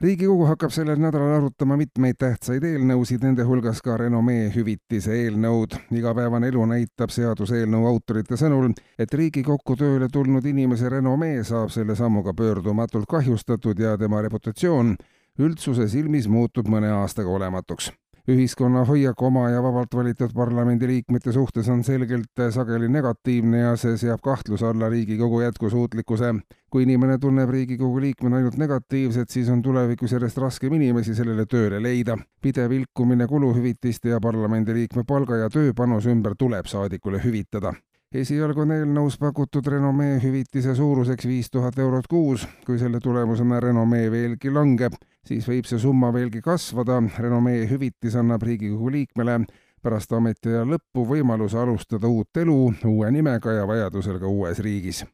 riigikogu hakkab sellel nädalal arutama mitmeid tähtsaid eelnõusid, nende hulgas ka renomee hüvitise eelnõud. igapäevane elu näitab seaduseelnõu autorite sõnul, et Riigikokku tööle tulnud inimese renomee saab selle sammuga pöördumatult kahjustatud ja tema reputatsioon üldsuse silmis muutub mõne aastaga olematuks ühiskonna hoiak oma ja vabalt valitud parlamendiliikmete suhtes on selgelt sageli negatiivne ja see seab kahtluse alla Riigikogu jätkusuutlikkuse. kui inimene tunneb Riigikogu liikmena ainult negatiivset, siis on tulevikus järjest raskem inimesi sellele tööle leida. pidev ilkumine kuluhüvitiste ja parlamendiliikme palga ja tööpanuse ümber tuleb saadikule hüvitada esialgu on eelnõus pakutud renomee hüvitise suuruseks viis tuhat eurot kuus. kui selle tulemusena renomee veelgi langeb, siis võib see summa veelgi kasvada. renomee hüvitis annab Riigikogu liikmele pärast ametiaja lõppu võimaluse alustada uut elu uue nimega ja vajadusel ka uues riigis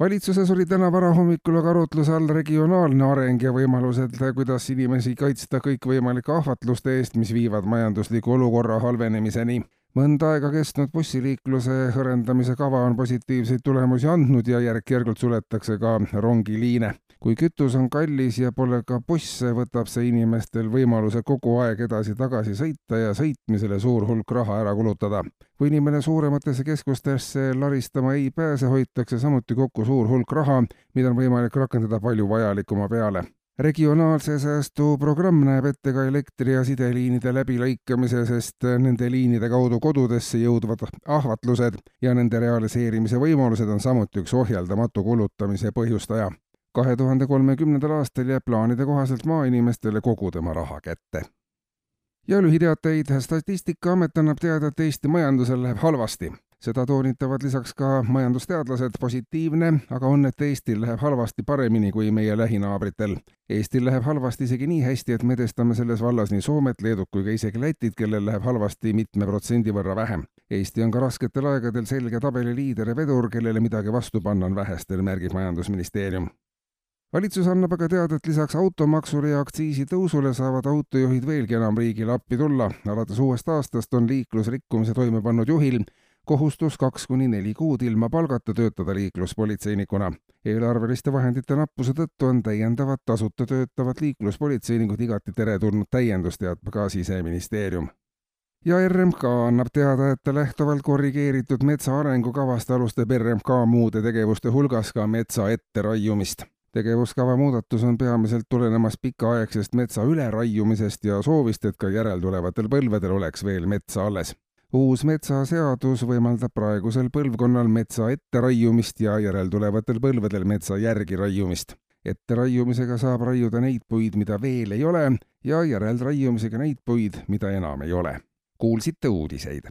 valitsuses oli täna varahommikul aga arutluse all regionaalne areng ja võimalused, kuidas inimesi kaitsta kõikvõimalike ahvatluste eest, mis viivad majandusliku olukorra halvenemiseni mõnda aega kestnud bussiliikluse hõrendamise kava on positiivseid tulemusi andnud ja järk-järgult suletakse ka rongiliine. kui kütus on kallis ja pole ka busse, võtab see inimestel võimaluse kogu aeg edasi-tagasi sõita ja sõitmisele suur hulk raha ära kulutada. kui inimene suurematesse keskustesse laristama ei pääse, hoitakse samuti kokku suur hulk raha, mida on võimalik rakendada palju vajalikuma peale regionaalse säästu programm näeb ette ka elektri- ja sideliinide läbilõikamise, sest nende liinide kaudu kodudesse jõudvad ahvatlused ja nende realiseerimise võimalused on samuti üks ohjeldamatu kulutamise põhjustaja. kahe tuhande kolmekümnendal aastal jääb plaanide kohaselt maainimestele kogu tema raha kätte. ja lühiteateid, Statistikaamet annab teada, et Eesti majandusel läheb halvasti seda toonitavad lisaks ka majandusteadlased, positiivne aga on, et Eestil läheb halvasti paremini kui meie lähinaabritel. Eestil läheb halvasti isegi nii hästi, et me edestame selles vallas nii Soomet, Leedut kui ka isegi Lätit, kellel läheb halvasti mitme protsendi võrra vähem. Eesti on ka rasketel aegadel selge tabeliliider ja vedur, kellele midagi vastu panna on vähestel, märgib Majandusministeerium valitsus annab aga teada, et lisaks automaksule ja aktsiisitõusule saavad autojuhid veelgi enam riigile appi tulla. alates uuest aastast on liiklusrikkumise toime pannud juhil kohustus kaks kuni neli kuud ilma palgata töötada liikluspolitseinikuna. eelarveliste vahendite nappuse tõttu on täiendavad tasuta töötavad liikluspolitseinikud igati teretulnud täiendus, teatab ka Siseministeerium ja RMK annab teada, et lähtuvalt korrigeeritud metsa arengukavast alustab RMK muude tegevuste hulgas ka metsa etteraiumist. tegevuskava muudatus on peamiselt tulenemas pikaaegsest metsa üleraiumisest ja soovist, et ka järeltulevatel põlvedel oleks veel metsa alles uus metsaseadus võimaldab praegusel põlvkonnal metsa etteraiumist ja järeltulevatel põlvedel metsa järgi raiumist. etteraiumisega saab raiuda neid puid, mida veel ei ole ja järelraiumisega neid puid, mida enam ei ole. kuulsite uudiseid